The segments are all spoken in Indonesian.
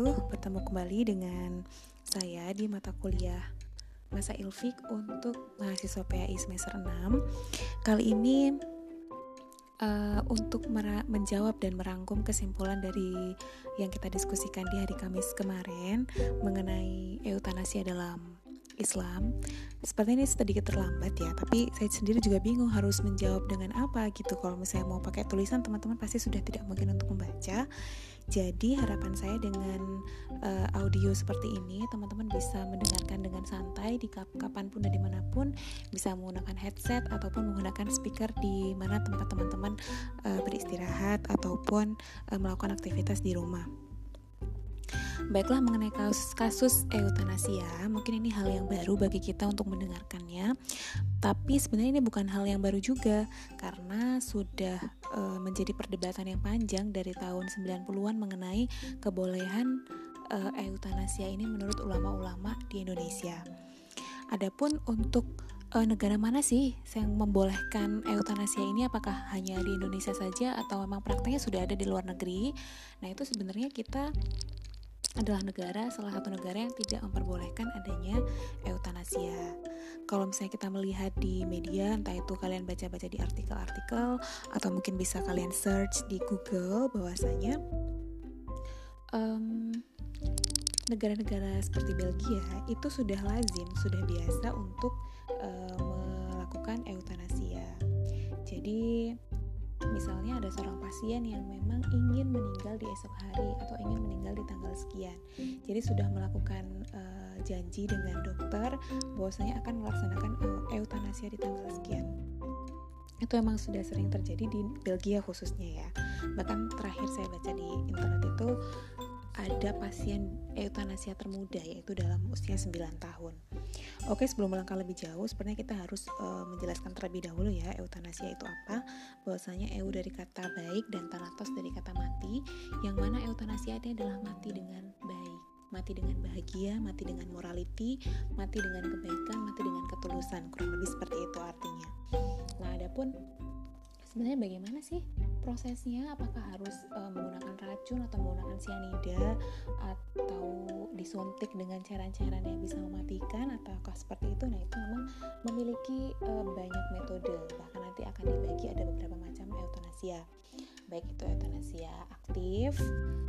wabarakatuh Bertemu kembali dengan saya di mata kuliah Masa Ilfik untuk mahasiswa PAI semester 6 Kali ini uh, untuk menjawab dan merangkum kesimpulan dari yang kita diskusikan di hari Kamis kemarin Mengenai euthanasia dalam Islam seperti ini sedikit terlambat ya tapi saya sendiri juga bingung harus menjawab dengan apa gitu. Kalau misalnya mau pakai tulisan teman-teman pasti sudah tidak mungkin untuk membaca. Jadi harapan saya dengan uh, audio seperti ini teman-teman bisa mendengarkan dengan santai di kap kapan pun dan di mana pun. Bisa menggunakan headset ataupun menggunakan speaker di mana tempat teman-teman uh, beristirahat ataupun uh, melakukan aktivitas di rumah. Baiklah mengenai kasus, kasus eutanasia, mungkin ini hal yang baru bagi kita untuk mendengarkannya. Tapi sebenarnya ini bukan hal yang baru juga karena sudah e, menjadi perdebatan yang panjang dari tahun 90-an mengenai kebolehan e, eutanasia ini menurut ulama-ulama di Indonesia. Adapun untuk e, negara mana sih yang membolehkan eutanasia ini apakah hanya di Indonesia saja atau memang prakteknya sudah ada di luar negeri nah itu sebenarnya kita adalah negara salah satu negara yang tidak memperbolehkan adanya eutanasia. Kalau misalnya kita melihat di media, entah itu kalian baca-baca di artikel-artikel atau mungkin bisa kalian search di Google bahwasanya um, negara-negara seperti Belgia itu sudah lazim, sudah biasa untuk uh, melakukan eutanasia. Jadi Misalnya ada seorang pasien yang memang ingin meninggal di esok hari atau ingin meninggal di tanggal sekian. Jadi sudah melakukan uh, janji dengan dokter bahwasanya akan melaksanakan uh, eutanasia di tanggal sekian. Itu emang sudah sering terjadi di Belgia khususnya ya. Bahkan terakhir saya baca di internet itu ada pasien eutanasia termuda yaitu dalam usia 9 tahun. Oke, sebelum melangkah lebih jauh, sebenarnya kita harus uh, menjelaskan terlebih dahulu ya eutanasia itu apa. Bahwasanya eu dari kata baik dan thanatos dari kata mati, yang mana eutanasia itu adalah mati dengan baik mati dengan bahagia, mati dengan morality, mati dengan kebaikan, mati dengan ketulusan. Kurang lebih seperti itu artinya. Nah, adapun sebenarnya bagaimana sih prosesnya? Apakah harus uh, menggunakan racun atau menggunakan cyanida atau disuntik dengan cairan-cairan yang bisa mematikan? Ataukah seperti itu? Nah itu memang memiliki uh, banyak metode. Bahkan nanti akan dibagi ada beberapa macam eutanasia baik itu eutanasia aktif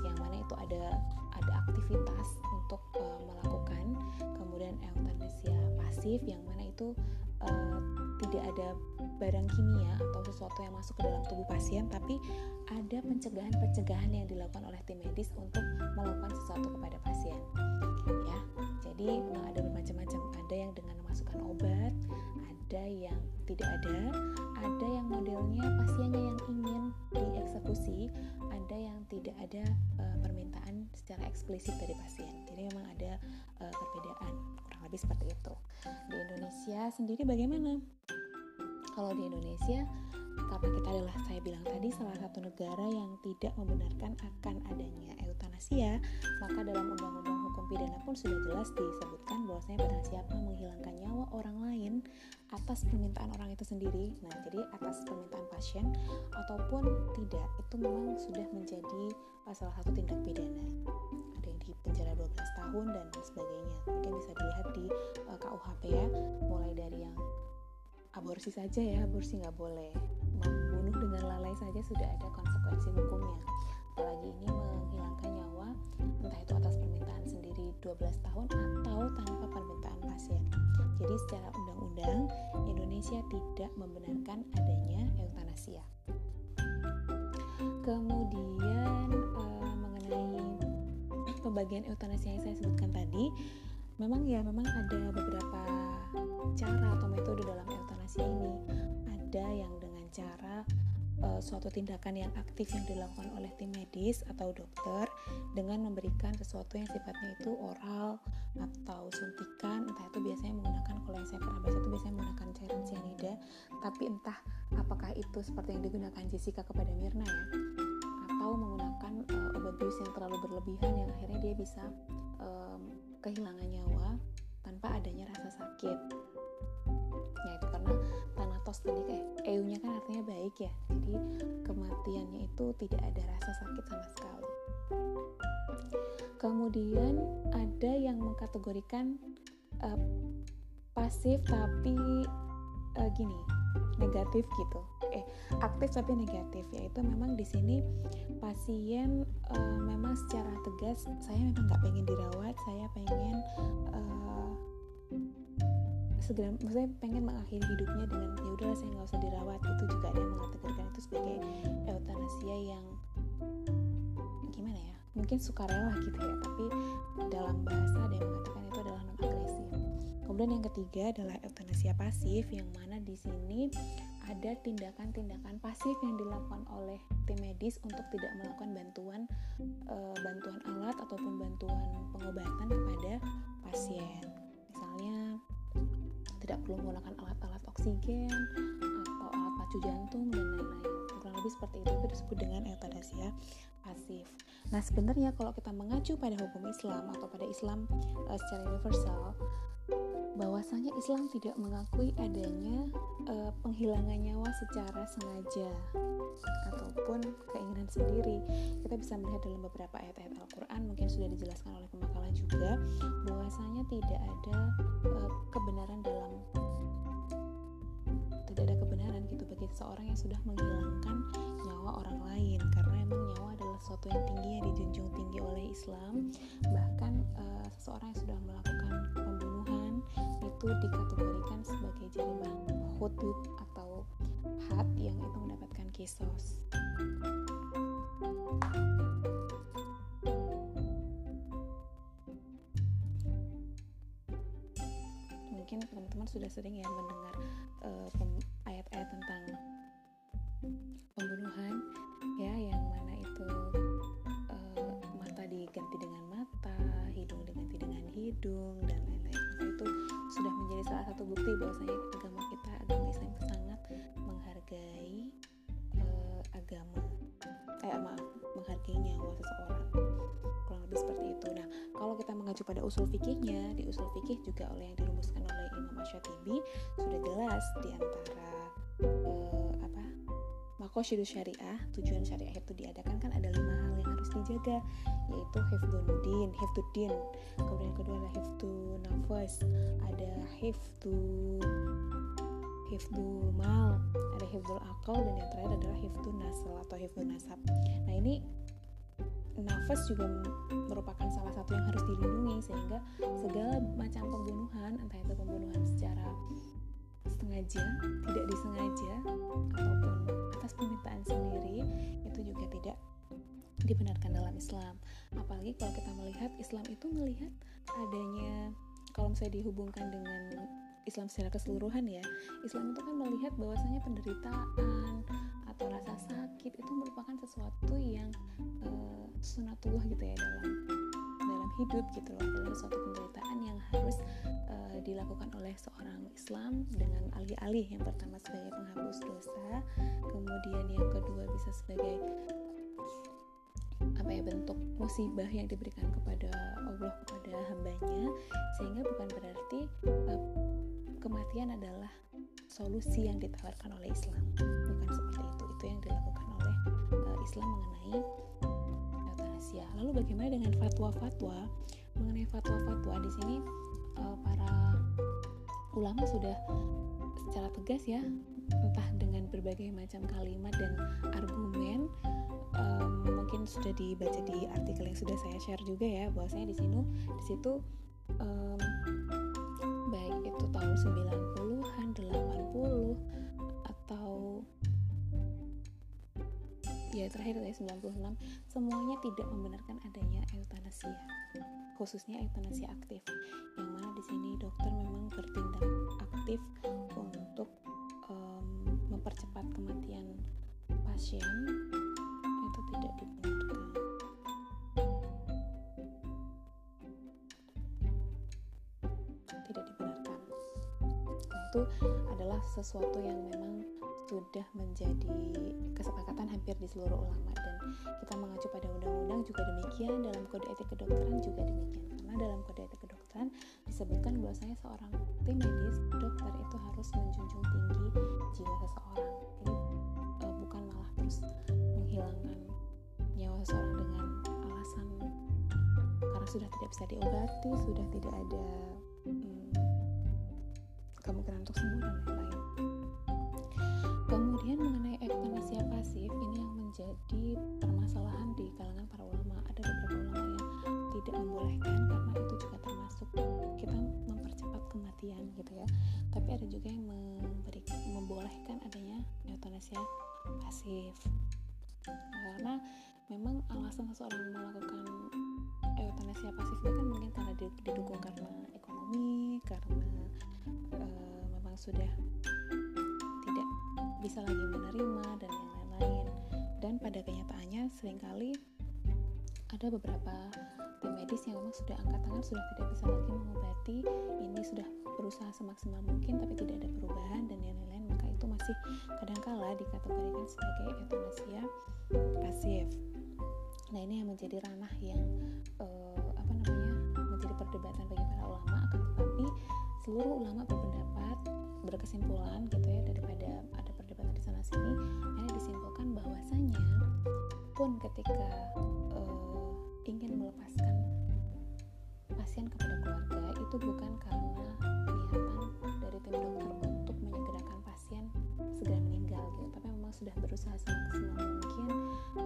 yang mana itu ada ada aktivitas untuk uh, melakukan. Kemudian eutanasia pasif yang mana itu uh, tidak ada barang kimia atau sesuatu yang masuk ke dalam tubuh pasien tapi ada pencegahan-pencegahan yang dilakukan oleh tim medis untuk melakukan sesuatu kepada pasien ya. Jadi ada bermacam-macam. Ada yang dengan memasukkan obat ada yang tidak ada ada yang modelnya pasiennya yang ingin dieksekusi ada yang tidak ada e, permintaan secara eksplisit dari pasien. Jadi memang ada e, perbedaan kurang lebih seperti itu. Di Indonesia sendiri bagaimana? Kalau di Indonesia karena kita adalah saya bilang tadi salah satu negara yang tidak membenarkan akan adanya eutanasia maka dalam undang-undang hukum pidana pun sudah jelas disebutkan bahwasanya barang siapa menghilangkan nyawa orang lain atas permintaan orang itu sendiri. Nah jadi atas permintaan pasien ataupun tidak itu memang sudah menjadi uh, salah satu tindak pidana. Ada yang di penjara 12 tahun dan sebagainya. Mungkin bisa dilihat di uh, KUHP ya mulai dari yang aborsi saja ya aborsi nggak boleh. Membunuh dengan lalai saja sudah ada konsekuensi hukumnya. Apalagi ini menghilangkan nyawa entah itu atas permintaan sendiri 12 tahun atau tanpa permintaan pasien. Jadi secara undang-undang Indonesia tidak membenarkan adanya eutanasia kemudian pembagian eutanasia yang saya sebutkan tadi memang ya memang ada beberapa cara atau metode dalam euthanasia ini. Ada yang dengan cara uh, suatu tindakan yang aktif yang dilakukan oleh tim medis atau dokter dengan memberikan sesuatu yang sifatnya itu oral atau suntikan entah itu biasanya menggunakan kalau yang saya pernah baca itu biasanya menggunakan cairan cyanida tapi entah apakah itu seperti yang digunakan Jessica kepada Mirna ya atau menggunakan bius yang terlalu berlebihan yang akhirnya dia bisa um, kehilangan nyawa tanpa adanya rasa sakit. Ya itu karena Thanatos tadi kayak eunya kan artinya baik ya jadi kematiannya itu tidak ada rasa sakit sama sekali. Kemudian ada yang mengkategorikan uh, pasif tapi uh, gini negatif gitu. Eh aktif tapi negatif yaitu memang di sini pasien uh, memang secara tegas saya memang nggak pengen dirawat saya pengen uh, segera maksudnya pengen mengakhiri hidupnya dengan ya udahlah saya nggak usah dirawat itu juga ada yang mengatakan itu sebagai eutanasia yang gimana ya mungkin sukarela gitu ya tapi dalam bahasa ada yang mengatakan kemudian yang ketiga adalah eutanasia pasif yang mana di sini ada tindakan-tindakan pasif yang dilakukan oleh tim medis untuk tidak melakukan bantuan e, bantuan alat ataupun bantuan pengobatan kepada pasien. Misalnya tidak perlu menggunakan alat-alat oksigen atau alat pacu jantung dan lain-lain. Kurang lebih seperti itu itu disebut dengan eutanasia pasif. Nah, sebenarnya kalau kita mengacu pada hukum Islam atau pada Islam e, secara universal bahwasanya Islam tidak mengakui adanya uh, penghilangan nyawa secara sengaja ataupun keinginan sendiri. Kita bisa melihat dalam beberapa ayat-ayat Al-Qur'an mungkin sudah dijelaskan oleh pemakalah juga bahwasanya tidak ada uh, kebenaran dalam tidak ada kebenaran gitu bagi seseorang yang sudah menghilangkan nyawa orang lain karena emang nyawa adalah sesuatu yang tinggi yang dijunjung tinggi oleh Islam bahkan uh, seseorang yang sudah melakukan pembunuhan itu dikategorikan sebagai jarimah hudud atau had yang itu mendapatkan kisos. Mungkin teman-teman sudah sering ya mendengar uh, ayat-ayat tentang pembunuhan ya yang mana itu uh, mata diganti dengan mata, hidung diganti dengan hidung satu bukti bahwasanya agama kita agama Islam itu sangat menghargai uh, agama eh maaf menghargai nyawa seseorang kurang lebih seperti itu. Nah kalau kita mengacu pada usul fikihnya di usul fikih juga oleh yang dirumuskan oleh Imam Ash-Shatibi sudah jelas di antara uh, apa makosyidus syariah tujuan syariah itu diadakan kan ada lima hal yang harus dijaga yaitu hifdun hifduddin kemudian yang kedua adalah hifdu nafas ada hifdu hifdu mal ada hifdul akal dan yang terakhir adalah hifdu nasal atau hifdu nasab nah ini nafas juga merupakan salah satu yang harus dilindungi sehingga segala macam pembunuhan entah itu pembunuhan secara sengaja, tidak disengaja, ataupun atas permintaan sendiri, itu juga tidak dibenarkan dalam Islam. Apalagi kalau kita melihat Islam itu melihat adanya kalau misalnya dihubungkan dengan Islam secara keseluruhan ya, Islam itu kan melihat bahwasanya penderitaan atau rasa sakit itu merupakan sesuatu yang uh, sunatullah gitu ya dalam dalam hidup gitu loh adalah suatu penderitaan yang harus dilakukan oleh seorang Islam dengan alih-alih yang pertama sebagai penghapus dosa kemudian yang kedua bisa sebagai apa ya bentuk musibah yang diberikan kepada Allah kepada hambanya sehingga bukan berarti uh, kematian adalah solusi yang ditawarkan oleh Islam. Bukan seperti itu. Itu yang dilakukan oleh uh, Islam mengenai euthanasia lalu bagaimana dengan fatwa-fatwa? Mengenai fatwa-fatwa di sini uh, para ulama sudah secara tegas ya entah dengan berbagai macam kalimat dan argumen um, mungkin sudah dibaca di artikel yang sudah saya share juga ya bahwasanya di sini di situ um, baik itu tahun 90-an 80 atau ya terakhir dari 96 semuanya tidak membenarkan adanya eutanasia khususnya euthanasia aktif. Yang mana di sini dokter memang bertindak aktif untuk um, mempercepat kematian pasien. Itu tidak dibenarkan. Tidak dibenarkan. Itu adalah sesuatu yang memang sudah menjadi kesepakatan hampir di seluruh ulama kita mengacu pada undang-undang juga demikian dalam kode etik kedokteran juga demikian. Karena dalam kode etik kedokteran disebutkan bahwasanya seorang tim medis dokter itu harus menjunjung tinggi jiwa seseorang. Jadi e, bukan malah terus menghilangkan nyawa seseorang dengan alasan karena sudah tidak bisa diobati sudah tidak ada hmm, kemungkinan untuk sembuh dan lain-lain tidak membolehkan karena itu juga termasuk kita mempercepat kematian gitu ya. Tapi ada juga yang memberi membolehkan adanya eutanasia pasif. Karena memang alasan seseorang melakukan euthanasia pasif itu kan mungkin karena didukung karena ekonomi karena e, memang sudah tidak bisa lagi menerima dan yang lain-lain. Dan pada kenyataannya sering kali ada beberapa tim medis yang memang sudah angkat tangan sudah tidak bisa lagi mengobati. Ini sudah berusaha semaksimal mungkin tapi tidak ada perubahan dan yang lain-lain. Maka itu masih kadangkala dikategorikan sebagai euthanasia pasif. Nah ini yang menjadi ranah yang uh, apa namanya menjadi perdebatan bagi para ulama. Akan tetapi seluruh ulama berpendapat berkesimpulan gitu ya daripada ada perdebatan di sana sini akhirnya disimpulkan bahwasanya pun ketika pasien kepada keluarga itu bukan karena niatan dari tim dokter untuk menyegerakan pasien segera meninggal gitu. Tapi memang sudah berusaha semaksimal mungkin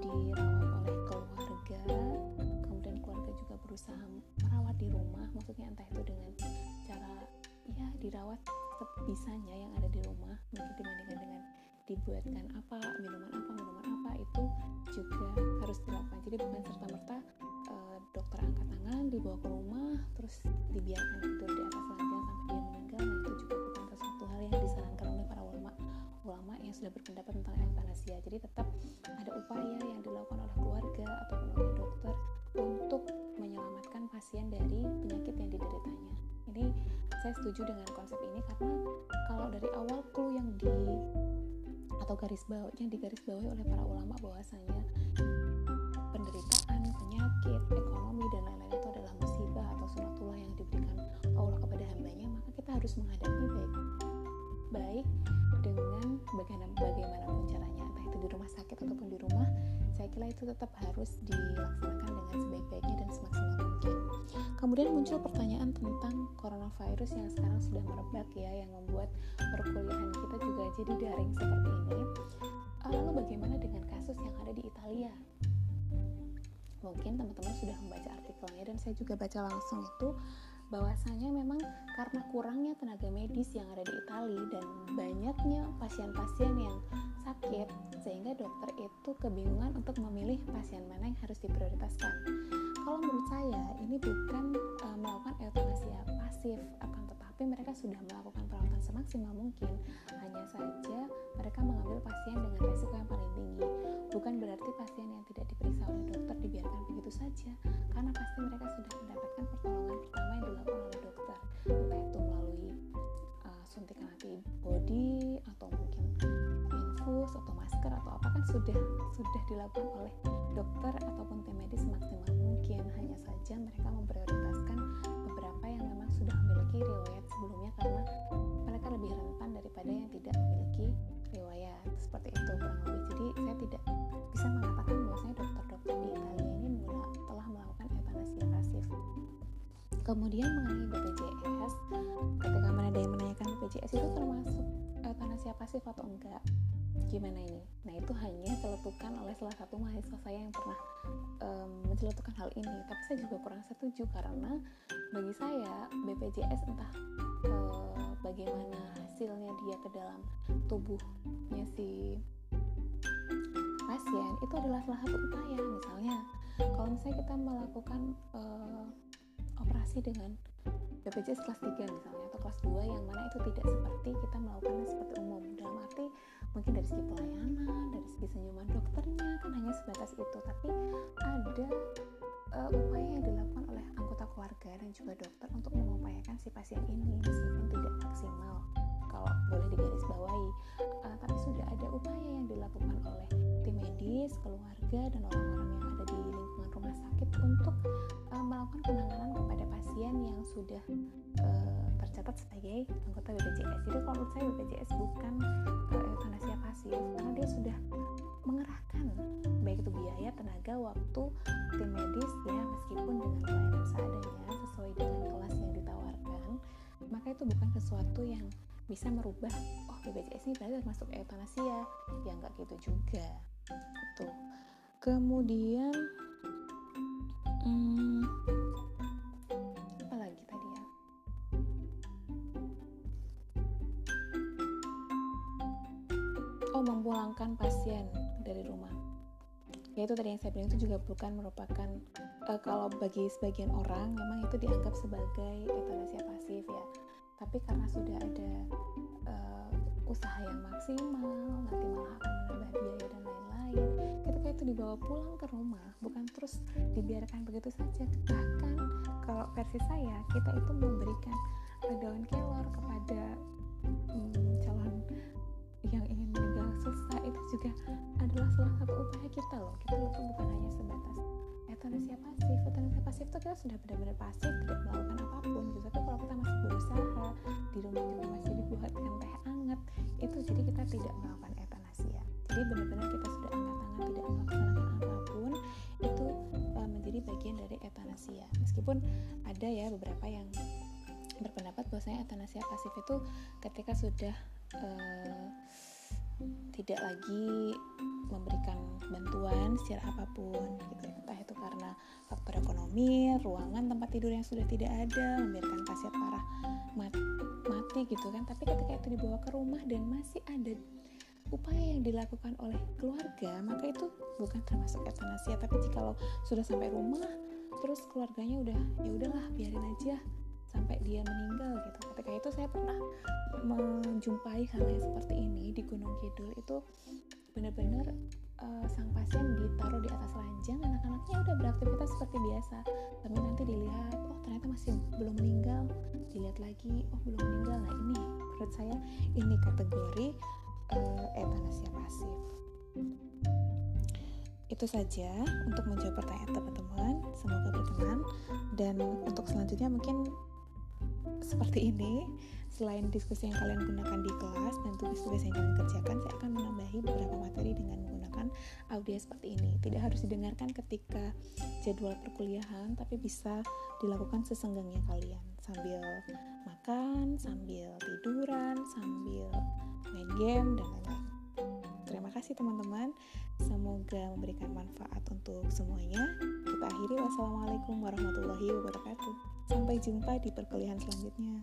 dirawat oleh keluarga. Kemudian keluarga juga berusaha merawat di rumah. Maksudnya entah itu dengan cara ya dirawat sebisanya yang ada di rumah. Mungkin dibandingkan dengan dibuatkan apa minuman dibiarkan tidur di atas ranjang sampai dia meninggal nah itu juga bukan sesuatu hal yang disarankan oleh para ulama ulama yang sudah berpendapat tentang eutanasia jadi tetap ada upaya yang dilakukan oleh keluarga ataupun oleh dokter untuk menyelamatkan pasien dari penyakit yang dideritanya. Ini saya setuju dengan konsep ini karena kalau dari awal clue yang di atau garis bawah yang digaris bawahi oleh para ulama bahwasanya bagaimana bagaimanapun caranya entah itu di rumah sakit ataupun di rumah saya kira itu tetap harus dilaksanakan dengan sebaik-baiknya dan semaksimal mungkin. Kemudian muncul pertanyaan tentang coronavirus yang sekarang sudah merebak ya yang membuat perkuliahan kita juga jadi daring seperti ini. Ah, lalu bagaimana dengan kasus yang ada di Italia? Mungkin teman-teman sudah membaca artikelnya dan saya juga baca langsung itu bahwasanya memang karena kurangnya tenaga medis yang ada di Italia dan banyaknya pasien-pasien yang sakit sehingga dokter itu kebingungan untuk memilih pasien mana yang harus diprioritaskan. Kalau menurut saya ini bukan uh, melakukan eutanasia pasif akan tetapi mereka sudah melakukan perawatan semaksimal mungkin. Hanya saja mereka mengambil pasien dengan resiko yang paling tinggi. Bukan berarti pasien yang tidak diperiksa oleh dokter dibiarkan begitu saja. Karena pasti mereka sudah mendapatkan pertolongan pertama yang dilakukan oleh dokter. Entah itu melalui uh, suntikan antibody atau mungkin infus atau masker atau apa kan sudah sudah dilakukan oleh dokter ataupun tim medis semaksimal mungkin. Hanya saja mereka memprioritaskan beberapa yang memang sudah memiliki riwayat sebelumnya karena mereka lebih rentan daripada yang tidak memiliki riwayat. Seperti itu kurang lebih. Jadi saya tidak bisa mengatakan bahwasanya dokter-dokter di Italia ini telah melakukan eutanasia pasif kemudian mengenai BPJS ketika mana ada yang menanyakan BPJS itu termasuk eutanasia pasif atau enggak. Gimana ini? Nah itu hanya celetukan oleh salah satu mahasiswa saya yang pernah hal ini. Tapi saya juga kurang setuju karena bagi saya BPJS entah uh, bagaimana hasilnya dia ke dalam tubuhnya si pasien itu adalah salah satu upaya. Misalnya kalau misalnya kita melakukan uh, operasi dengan BPJS kelas 3 misalnya atau kelas 2 yang mana itu tidak seperti kita melakukannya seperti umum. Dalam arti mungkin dari segi pelayanan dari segi senyuman dokternya kan hanya sebatas itu. Tapi ada uh, upaya yang dilakukan oleh anggota keluarga dan juga dokter untuk mengupayakan si pasien ini meskipun tidak maksimal kalau boleh digarisbawahi. Uh, tapi sudah ada upaya yang dilakukan oleh tim medis keluarga dan orang-orang yang ada di lingkungan rumah sakit untuk uh, melakukan penanganan kepada pasien yang sudah uh, tercatat sebagai anggota BPJS jadi kalau menurut saya BPJS bukan uh, eutanasia pasif karena dia sudah mengerahkan baik itu biaya tenaga waktu tim medis ya meskipun dengan pelayanan seadanya sesuai dengan kelas yang ditawarkan maka itu bukan sesuatu yang bisa merubah oh BPJS ini berarti termasuk eutanasia ya, ya nggak gitu juga. Itu kemudian hmm, itu tadi yang saya bilang itu juga bukan merupakan uh, kalau bagi sebagian orang memang itu dianggap sebagai eutanasia pasif ya. Tapi karena sudah ada uh, usaha yang maksimal nanti malah akan menambah biaya dan lain-lain ketika itu dibawa pulang ke rumah bukan terus dibiarkan begitu saja. Bahkan kalau versi saya kita itu memberikan daun kelor kepada hmm, calon yang ingin juga adalah salah satu upaya kita loh. Kita itu bukan hanya sebatas euthanasia pasif euthanasia pasif itu kita sudah benar-benar pasif tidak melakukan apa pun gitu. Tapi kalau kita masih berusaha di rumah juga masih dibuatkan teh anget itu jadi kita tidak melakukan euthanasia jadi benar-benar kita sudah angkat-angkat tidak melaksanakan apa pun itu uh, menjadi bagian dari euthanasia meskipun ada ya beberapa yang berpendapat bahwasanya euthanasia pasif itu ketika sudah uh, tidak lagi memberikan bantuan secara apa pun gitu. Ya. entah itu karena faktor ekonomi ruangan tempat tidur yang sudah tidak ada membiarkan pasien parah mati, mati gitu kan. Tapi ketika itu dibawa ke rumah dan masih ada upaya yang dilakukan oleh keluarga maka itu bukan termasuk euthanasia tapi jika sudah sampai rumah terus keluarganya udah ya udahlah biarin aja sampai dia meninggal gitu. Ketika itu saya pernah menjumpai hal yang seperti ini di Gunung Kidul. Itu benar-benar uh, sang pasien ditaruh di atas ranjang anak-anaknya udah beraktivitas seperti biasa. Tapi nanti dilihat oh ternyata masih belum meninggal. Dilihat lagi oh belum meninggal. Nah ini menurut saya ini kategori uh, euthanasia pasif. Itu saja untuk menjawab pertanyaan teman-teman. Semoga berkenan. Dan untuk selanjutnya mungkin seperti ini selain diskusi yang kalian gunakan di kelas dan tugas-tugas yang kalian kerjakan saya akan menambahi beberapa materi dengan menggunakan audio seperti ini. Tidak harus didengarkan ketika jadwal perkuliahan tapi bisa dilakukan sesenggangnya kalian. Sambil makan sambil tiduran sambil main game dan lain-lain. Terima kasih teman-teman. Semoga memberikan manfaat untuk semuanya. Kita akhiri. Wassalamualaikum warahmatullahi wabarakatuh sampai jumpa di perkuliahan selanjutnya